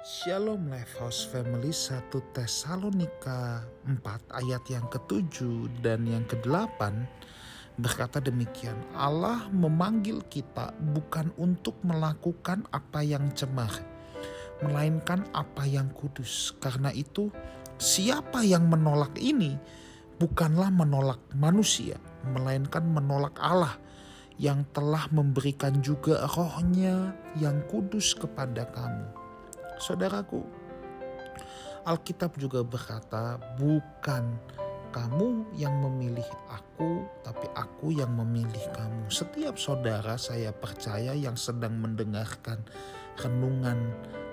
Shalom Life House Family 1 Tesalonika 4 ayat yang ke-7 dan yang ke-8 berkata demikian Allah memanggil kita bukan untuk melakukan apa yang cemar melainkan apa yang kudus. Karena itu siapa yang menolak ini bukanlah menolak manusia melainkan menolak Allah yang telah memberikan juga rohnya yang kudus kepada kamu Saudaraku, Alkitab juga berkata, "Bukan kamu yang memilih aku, tapi aku yang memilih kamu." Setiap saudara, saya percaya, yang sedang mendengarkan renungan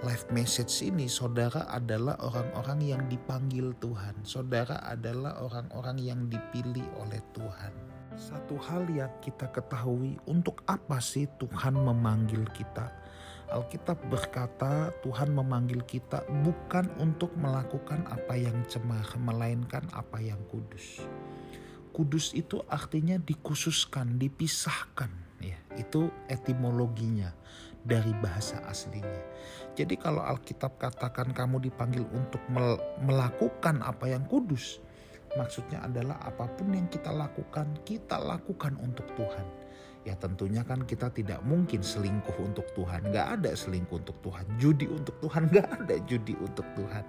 live message ini, saudara adalah orang-orang yang dipanggil Tuhan. Saudara adalah orang-orang yang dipilih oleh Tuhan. Satu hal yang kita ketahui, untuk apa sih Tuhan memanggil kita? Alkitab berkata Tuhan memanggil kita bukan untuk melakukan apa yang cemar, melainkan apa yang kudus. Kudus itu artinya dikhususkan, dipisahkan. Ya, itu etimologinya dari bahasa aslinya. Jadi kalau Alkitab katakan kamu dipanggil untuk melakukan apa yang kudus, maksudnya adalah apa pun yang kita lakukan, kita lakukan untuk Tuhan ya tentunya kan kita tidak mungkin selingkuh untuk Tuhan. Gak ada selingkuh untuk Tuhan. Judi untuk Tuhan. Gak ada judi untuk Tuhan.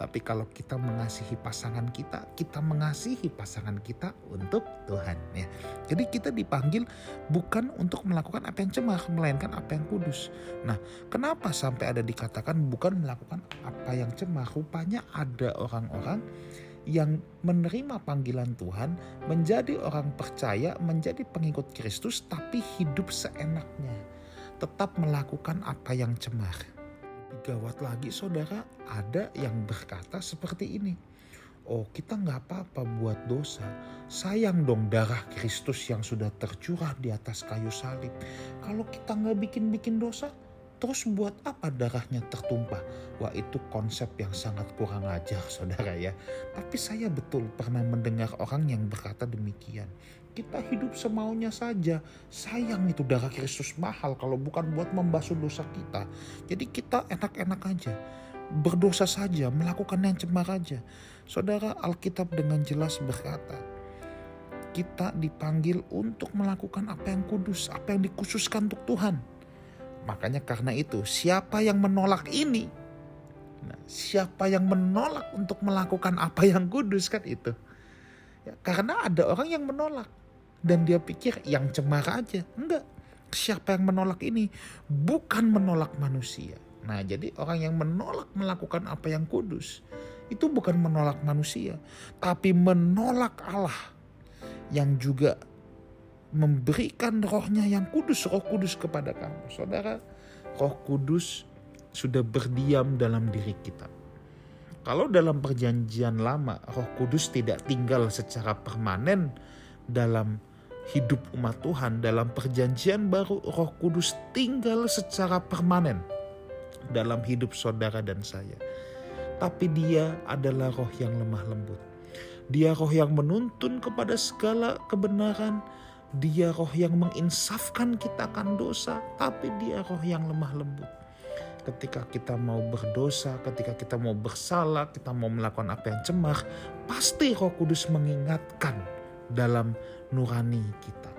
Tapi kalau kita mengasihi pasangan kita, kita mengasihi pasangan kita untuk Tuhan. ya. Jadi kita dipanggil bukan untuk melakukan apa yang cemar, melainkan apa yang kudus. Nah kenapa sampai ada dikatakan bukan melakukan apa yang cemar? Rupanya ada orang-orang yang menerima panggilan Tuhan, menjadi orang percaya, menjadi pengikut Kristus, tapi hidup seenaknya, tetap melakukan apa yang cemar. Gawat lagi, saudara, ada yang berkata seperti ini: "Oh, kita nggak apa-apa buat dosa. Sayang dong darah Kristus yang sudah tercurah di atas kayu salib. Kalau kita nggak bikin-bikin dosa, Terus buat apa darahnya tertumpah? Wah itu konsep yang sangat kurang ajar saudara ya. Tapi saya betul pernah mendengar orang yang berkata demikian. Kita hidup semaunya saja. Sayang itu darah Kristus mahal kalau bukan buat membasuh dosa kita. Jadi kita enak-enak aja. Berdosa saja, melakukan yang cemar aja. Saudara Alkitab dengan jelas berkata, kita dipanggil untuk melakukan apa yang kudus, apa yang dikhususkan untuk Tuhan Makanya karena itu siapa yang menolak ini? Nah, siapa yang menolak untuk melakukan apa yang kudus kan itu? Ya, karena ada orang yang menolak dan dia pikir yang cemar aja. Enggak. Siapa yang menolak ini? Bukan menolak manusia. Nah, jadi orang yang menolak melakukan apa yang kudus itu bukan menolak manusia, tapi menolak Allah yang juga memberikan rohnya yang kudus, roh kudus kepada kamu. Saudara, roh kudus sudah berdiam dalam diri kita. Kalau dalam perjanjian lama, roh kudus tidak tinggal secara permanen dalam hidup umat Tuhan. Dalam perjanjian baru, roh kudus tinggal secara permanen dalam hidup saudara dan saya. Tapi dia adalah roh yang lemah lembut. Dia roh yang menuntun kepada segala kebenaran, dia roh yang menginsafkan kita akan dosa, tapi dia roh yang lemah lembut. Ketika kita mau berdosa, ketika kita mau bersalah, kita mau melakukan apa yang cemar, pasti Roh Kudus mengingatkan dalam nurani kita.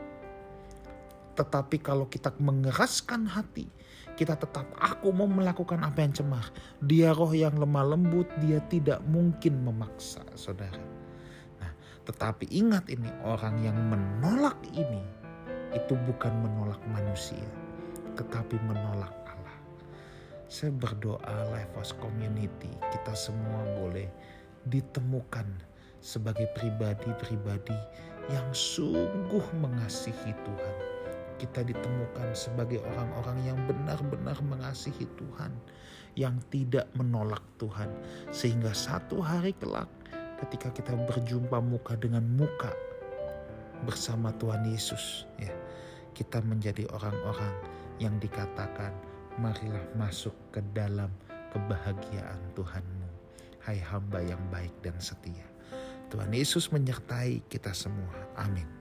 Tetapi kalau kita mengeraskan hati, kita tetap aku mau melakukan apa yang cemar. Dia roh yang lemah lembut, dia tidak mungkin memaksa, saudara. Tetapi ingat ini orang yang menolak ini itu bukan menolak manusia, tetapi menolak Allah. Saya berdoa Life House Community kita semua boleh ditemukan sebagai pribadi-pribadi yang sungguh mengasihi Tuhan. Kita ditemukan sebagai orang-orang yang benar-benar mengasihi Tuhan, yang tidak menolak Tuhan, sehingga satu hari kelak ketika kita berjumpa muka dengan muka bersama Tuhan Yesus ya. Kita menjadi orang-orang yang dikatakan marilah masuk ke dalam kebahagiaan Tuhanmu. Hai hamba yang baik dan setia. Tuhan Yesus menyertai kita semua. Amin